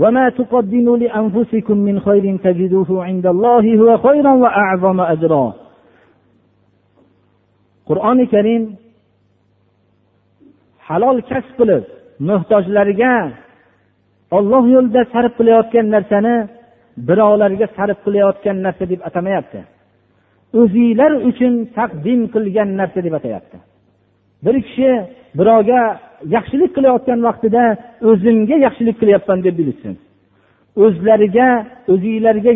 وما تقدموا لأنفسكم من خير تجدوه عند الله هو خيرا وأعظم أجرا qur'oni karim halol kasb qilib muhtojlarga olloh yo'lida sarf qilayotgan narsani birovlarga sarf qilayotgan narsa deb atamayapti o'zinglar uchun taqdim qilgan narsa deb atayapti bir kishi birovga yaxshilik qilayotgan vaqtida o'zimga yaxshilik qilyapman deb bilishsin. O'zlariga o'zinglarga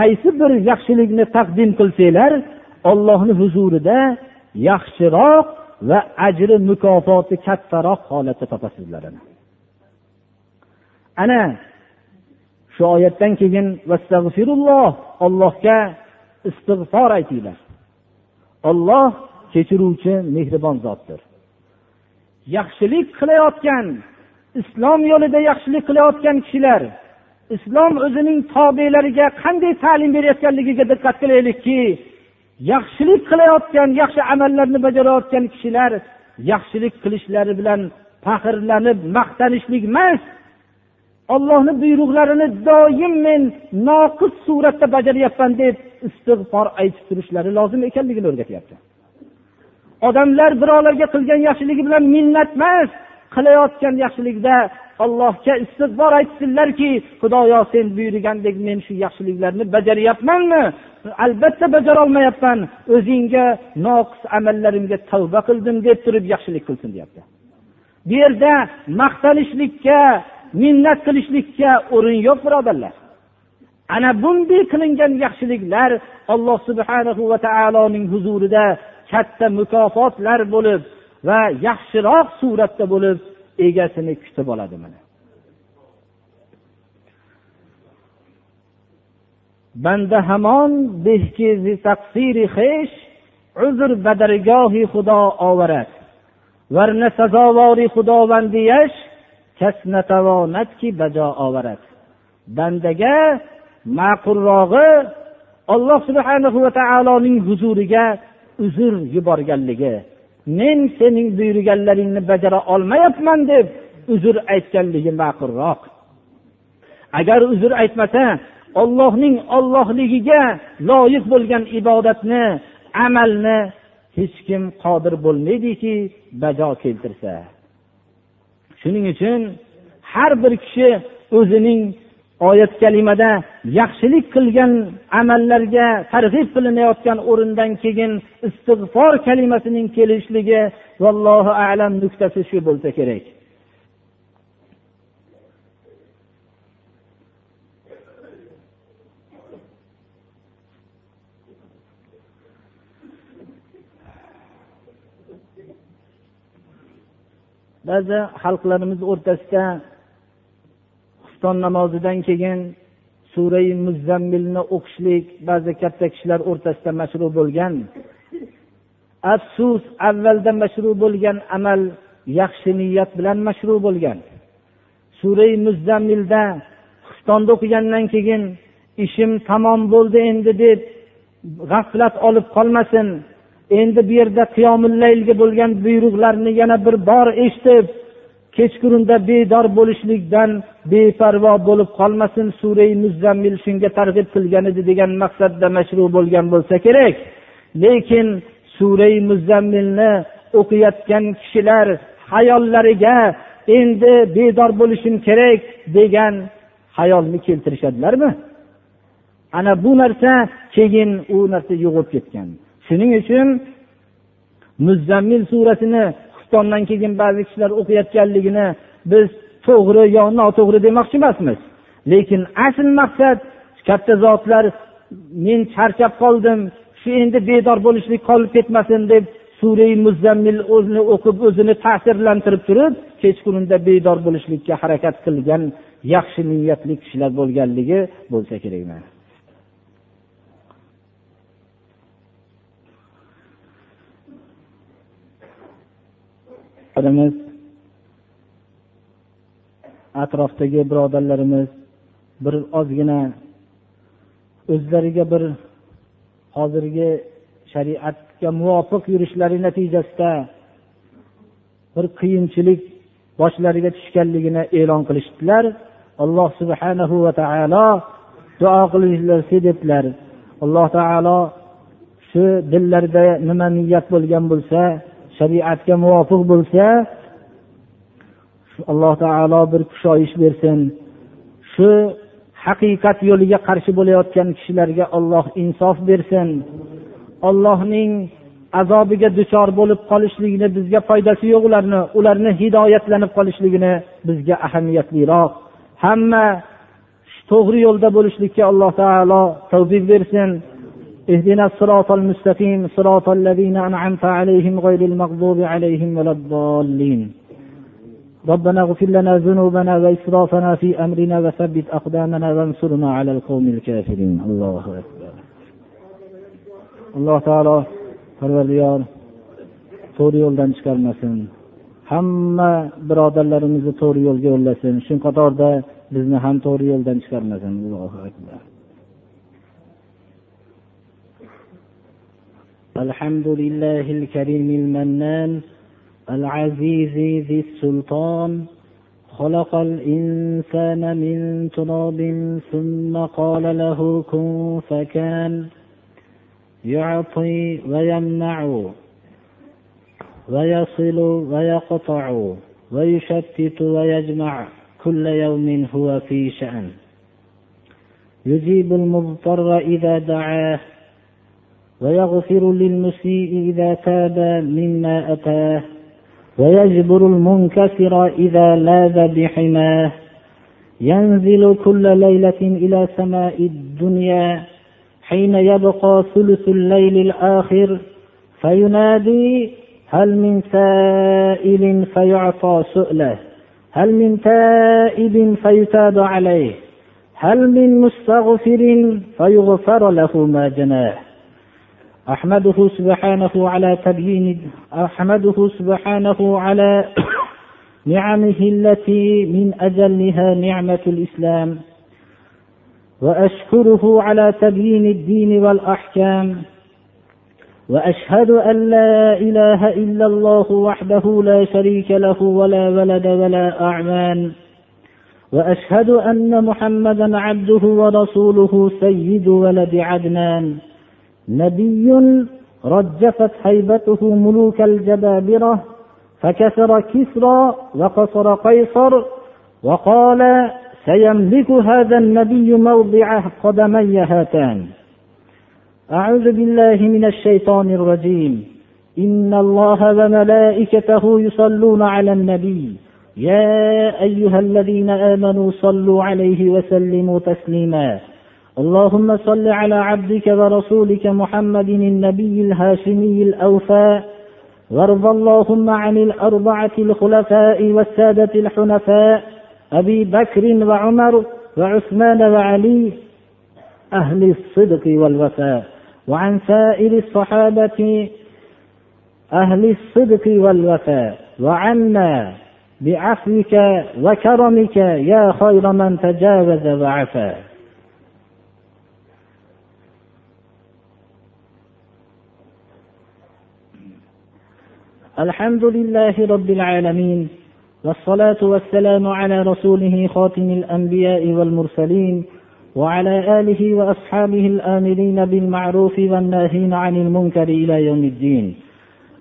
qaysi bir yaxshilikni taqdim qilsanglar ollohni huzurida yaxshiroq va ajri mukofoti kattaroq holatda topasizlar ana shu oyatdan keyin ollohga istig'for aytinglar. Olloh kechiruvchi mehribon zotdir. Yaxshilik qilayotgan islom yo'lida yaxshilik qilayotgan kishilar islom o'zining tobelariga qanday ta'lim berayotganligiga diqqat qilaylikki yaxshilik qilayotgan yaxshi amallarni bajarayotgan kishilar yaxshilik qilishlari bilan faxrlanib maqtanishlik emas. Ollohni buyruqlarini doim men noqis suratda bajaryapman deb istig'for aytib turishlari lozim ekanligini o'rgatyapti. Odamlar birovlarga qilgan yaxshiligi bilan minnat emas qilayotgan yaxshilikda allohga istig'for aytsinlarki xudoyo sen buyurgandek men shu yaxshiliklarni bajaryapmanmi? Albatta bajarolmayapman. O'zingga noqis amallarimga tavba qildim deb turib yaxshilik qilsin deyapti. Bu yerda maqtanishlikka minnat qilishlikka o'rin yo'q birodarlar. Ana bunday qilingan yaxshiliklar alloh subhanahu va taoloning huzurida katta mukofotlar bo'lib va yaxshiroq suratda bo'lib egasini kutib oladi mana. Banda hamon uzr badargohi xudo ovarat. Varna sazovori xudovandiyash kas natavonatki bajo ovarat. Bandaga ma'qulrog'i olloh subhanahu va taoloning huzuriga uzr yuborganligi men sening buyurganlaringni bajara olmayapman deb uzr aytganligi ma'qulroq. Agar uzr aytmasa ollohning ollohligiga loyiq bo'lgan ibodatni amalni hech kim qodir bo'lmaydiki bajo keltirsa. Shuning uchun har bir kishi o'zining oyat kalimada yaxshilik qilgan amallarga targ'ib qilinayotgan o'rindan keyin istig'for kalimasining kelishligi vallohu alam nuqtasi shu bo'lsa kerak. Ba'zi xalqlarimiz o'rtasida xufton namozidan keyin surai muzzammilni o'qishlik ba'zi katta kishilar o'rtasida mashru bo'lgan. Afsus avvalda mashru bo'lgan amal yaxshi niyat bilan mashru bo'lgan. Surai muzzammilda xistonda o'qigandan keyin ishim tamom bo'ldi endi deb g'aflat olib qolmasin. Endi bu yerda qiyomillaylga bo'lgan buyruqlarni yana bir bor eshitib kechqurunda bedor bo'lishlikdan beparvo bo'lib qolmasin surai muzzammil shunga targ'ib qilgan edi degan maqsadda mashru bo'lgan bo'lsa kerak. Lekin surai muzzammilni o'qiyotgan kishilar hayollariga endi bedor bo'lishim kerak degan hayolni keltirishadilarmi? Ana bu narsa keyin u narsa yo'qolib ketgan. Shuning uchun muzzammil surasini pokistondan keyin ba'zi kishilar o'qiyotganligini biz to'g'ri yo noto'g'ri demoqchi emasmiz. Lekin asl maqsad katta zotlar men charchab qoldim shu endi bedor bo'lishlik qolib ketmasin deb surai muzzammil o'zini o'qib o'zini ta'sirlantirib turib kechqurunda bedor bo'lishlikka harakat qilgan yaxshi niyatli kishilar bo'lganligi bo'lsa kerak birimiz atrofdagi birodarlarimiz bir ozgina o'zlariga bir hozirgi shariatga muvofiq yurishlari natijasida bir qiyinchilik boshlariga tushganligini e'lon qilishdilar. Alloh subhanahu va taolo duo qilinglarsi debdilar alloh taolo shu dillarida nima niyat bo'lgan bo'lsa shariatga muvofiq bo'lsa alloh taolo bir kushoyish bersin. Shu haqiqat yo'liga qarshi bo'layotgan kishilarga olloh insof bersin. Ollohning azobiga duchor bo'lib qolishligini bizga foydasi yo'q ularni ularni hidoyatlanib qolishligini bizga ahamiyatliroq. Hamma to'g'ri yo'lda bo'lishlikka alloh taolo tavfiq bersin. اهدنا الصراط المستقيم صراط الذين أنعمت عليهم غير المغضوب عليهم ولا الضالين. ربنا اغفر لنا ذنوبنا وإسرافنا في أمرنا وثبت أقدامنا وانصرنا على القوم الكافرين. الله أكبر. alloh taolo parvardigor to'g'ri yo'ldan chiqarmasin. Hamma birodarlarimizni to'g'ri yo'lga yo'llasin. Shu qatorda bizni ham to'g'ri yo'ldan chiqarmasin. Allohu akbar. الحمد لله الكريم المنان العزيز ذي السلطان خلق الإنسان من تراب ثم قال له كن فكان يعطي ويمنع ويصل ويقطع ويشتت ويجمع كل يوم هو في شأن. يجيب المضطر إذا دعاه ويغفر للمسيء إذا تاب مما أتاه ويجبر المنكسر إذا لاذ بحماه. ينزل كل ليلة إلى سماء الدنيا حين يبقى ثلث الليل الآخر فينادي هل من سائل فيعطى سؤله هل من تائب فيتاب عليه هل من مستغفر فيغفر له ما جناه؟ أحمده سبحانه على تبيين أحمده سبحانه على [COUGHS] نعمه التي من أجلها نعمة الإسلام. وأشكره على تبيين الدين والأحكام. وأشهد أن لا إله إلا الله وحده لا شريك له ولا ولد ولا اعمان وأشهد أن محمدا عبده ورسوله سيد ولد عدنان. نبي رجفت هيبته ملوك الجبابرة فكسر كسرى وقصر قيصر وقال سيملك هذا النبي موضع قدمي هاتان أعوذ بالله من الشيطان الرجيم. إن الله وملائكته يصلون على النبي. يا أيها الذين آمنوا صلوا عليه وسلموا تسليما. اللهم صل على عبدك ورسولك محمد النبي الهاشمي الأوفاء وارض اللهم عن الأربعة الخلفاء والسادة الحنفاء أبي بكر وعمر وعثمان وعلي أهل الصدق والوفاء وعن سائر الصحابة أهل الصدق والوفاء. وعنا بعفوك وكرمك يا خير من تجاوز وعفا. الحمد لله رب العالمين والصلاة والسلام على رسوله خاتم الأنبياء والمرسلين وعلى آله وأصحابه الآمرين بالمعروف والناهين عن المنكر إلى يوم الدين.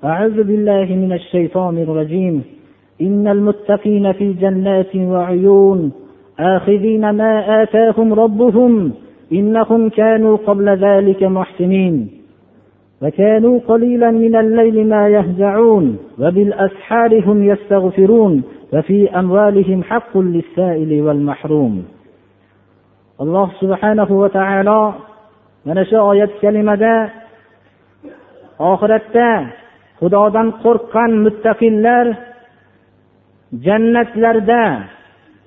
أعوذ بالله من الشيطان الرجيم. إن المتقين في جنات وعيون آخذين ما آتاهم ربهم إنهم كانوا قبل ذلك محسنين. وكانوا قليلا من الليل ما يهجعون وبالأسحار هم يستغفرون وفي أموالهم حق للسائل والمحروم alloh subhanahu va taolo mana shu oyat kalimada oxiratda xudodan qo'rqqan muttaqillar jannatlarda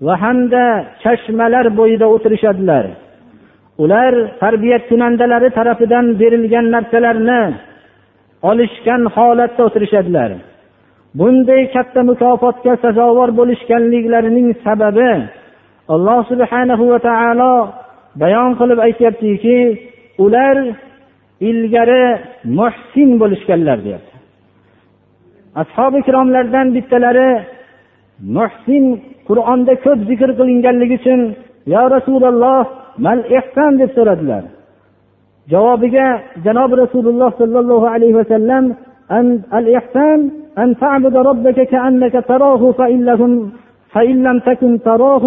va hamda chashmalar bo'yida o'tirishadilar ular tarbiyat kunandalari tarafidan berilgan narsalarni olishgan holatda o'tirishadilar. Bunday katta mukofotga sazovor bo'lishganliklarining sababi alloh subhanahu va taolo bayon qilib aytyaptiki ular ilgari muhsin bo'lishganlar deyapti. Ashobi ikromlardan bittalari muhsin qur'onda ko'p zikr qilinganligi uchun yo rasululloh mal ehson deb so'radilar javobiga janobi rasululloh sollallohu alayhi vasallam al ihson أن تعبد ربك كأنك تراه فإن لم تكن تراه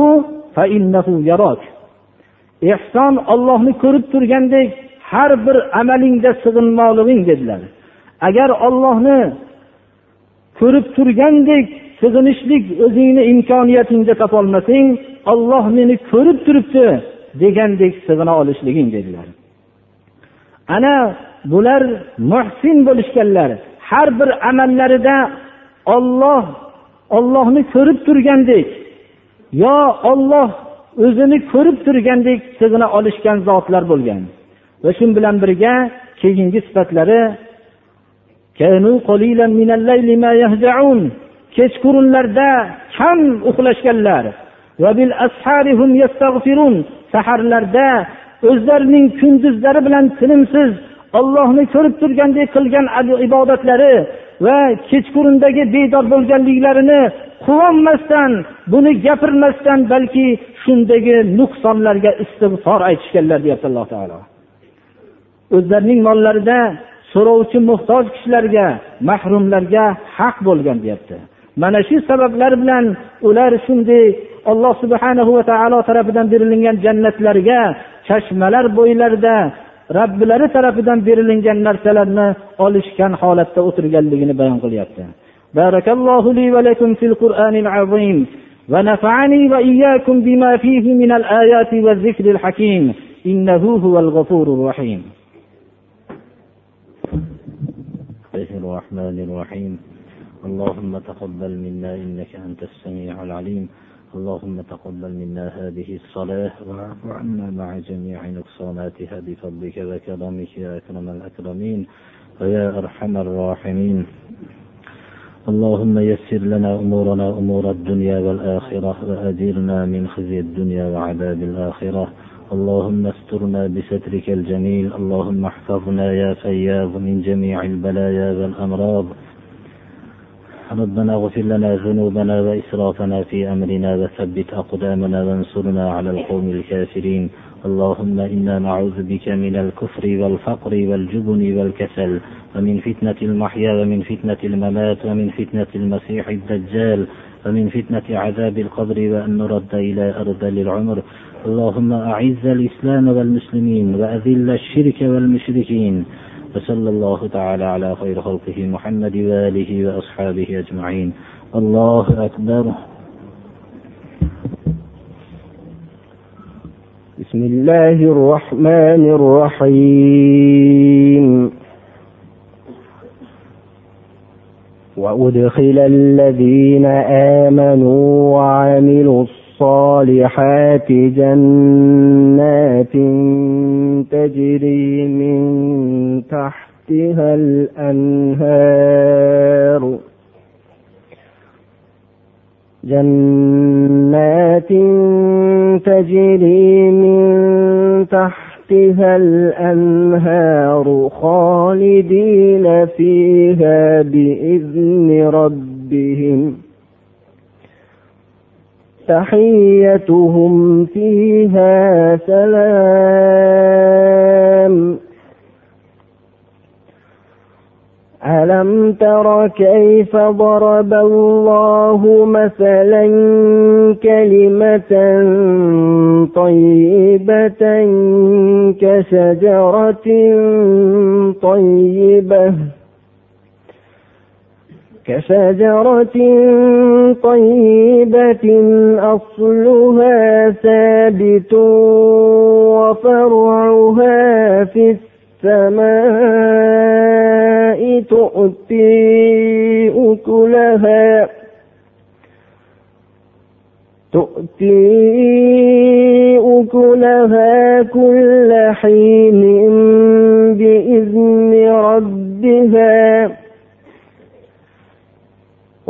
ehson ollohni ko'rib turgandek har bir amalingda sig'inmoqliging dedilar agar ollohni ko'rib turgandek sig'inishlik o'zingni imkoniyatingda topolmasang olloh meni ko'rib turibdi degandek sig'ina olishliging dedilar. Ana bular muhsin bo'lishganlar. Har bir amallarida olloh ollohni ko'rib turgandek yo olloh o'zini ko'rib turgandek sig'ina olishgan zotlar bo'lgan. Va shu bilan birga keyingi sifatlari kechqurunlarda kam uxlashganlar. Saharlarda o'zlarining kunduzlari bilan tinimsiz ollohni ko'rib turgandek qilgan ibodatlari va kechqurundagi bedor bo'lganliklarini quvonmasdan buni gapirmasdan balki shundagi nuqsonlarga istig'for aytishganlar deyapti alloh taolo. O'zlarining mollarida so'rovchi muhtoj kishilarga mahrumlarga haq bo'lgan deyapti. Mana shu sabablar bilan ular shunday alloh subhanahu va taolo tarafidan berilingan jannatlarga chashmalar bo'ylarida robbilari tarafidan berilingan narsalarni olishgan holatda o'tirganligini bayon qilyapti بارك الله لي ولكم في القرآن العظيم ونفعني وإياكم بما فيه من الآيات والذكر الحكيم إنه هو الغفور الرحيم الرحمن الرحيم اللهم تقبل منا إنك أنت السميع العليم اللهم تقبل منا هذه الصلاة واعف عنا مع جميع نقصاناتها بفضلك وكرمك يا أكرم الأكرمين ويا أرحم الراحمين. اللهم يسر لنا أمورنا أمور الدنيا والآخرة وأجرنا من خزي الدنيا وعذاب الآخرة. اللهم استرنا بسترك الجميل. اللهم احفظنا يا فياض من جميع البلايا والأمراض. ربنا اغفر لنا ذنوبنا وإسرافنا في أمرنا وثبت أقدامنا وانصرنا على القوم الكافرين. اللهم إنا نعوذ بك من الكفر والفقر والجبن والكسل ومن فتنة المحيا ومن فتنة الممات ومن فتنة المسيح الدجال ومن فتنة عذاب القبر وأن نرد إلى أرض العمر. اللهم أعز الإسلام والمسلمين وأذل الشرك والمشركين. وصلى الله تعالى على خير خلقه محمد وآله وأصحابه أجمعين. الله أكبر. بسم الله الرحمن الرحيم. وأدخل الذين آمنوا وعملوا الصالحات جنات تجري من تحتها الأنهار. جنات تجري من تحتها الأنهار خالدين فيها بإذن ربهم. تحيتهم فيها سلام. ألم تر كيف ضرب الله مثلا كلمة طيبة كشجرة طيبة؟ كشجرة طيبة أصلها ثابت وفرعها في السماء تؤتي أكلها تؤتي أكلها كل حين بإذن ربها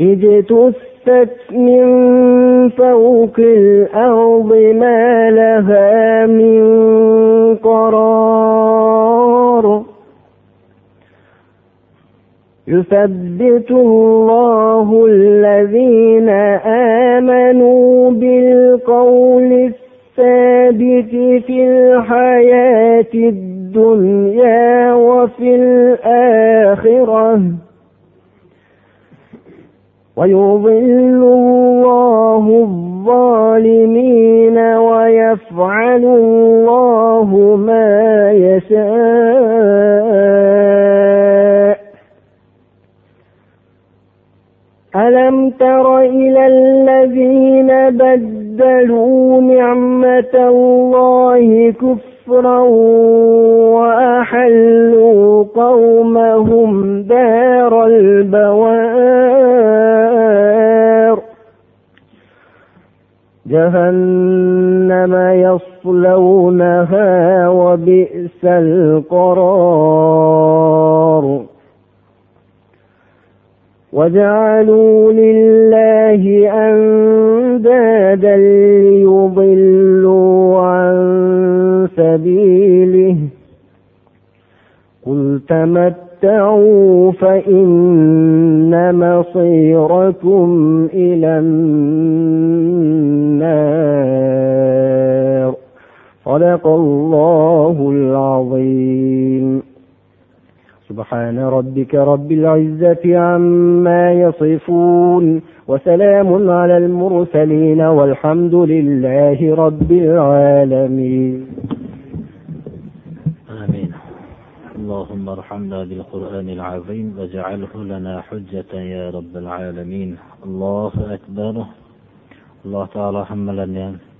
اجتثت من فوق الأرض ما لها من قرار. يثبت الله الذين آمنوا بالقول الثابت في الحياة الدنيا وفي الآخرة. ويضل الله الظالمين ويفعل الله ما يشاء. ألم تر إلى الذين بدلوا نعمة الله كفرا وأحلوا قومهم دار البوار. جهنم يصلونها وبئس القرار. وجعلوا لله أندادا ليضلوا عن سبيله. قل تمتعوا فإن مصيركم إلى النار. صدق الله العظيم. سبحان ربك رب العزة عما يصفون وسلام على المرسلين والحمد لله رب العالمين. آمين. اللهم ارحمنا بالقرآن العظيم واجعله لنا حجة يا رب العالمين. الله أكبر. الله تعالى حملنا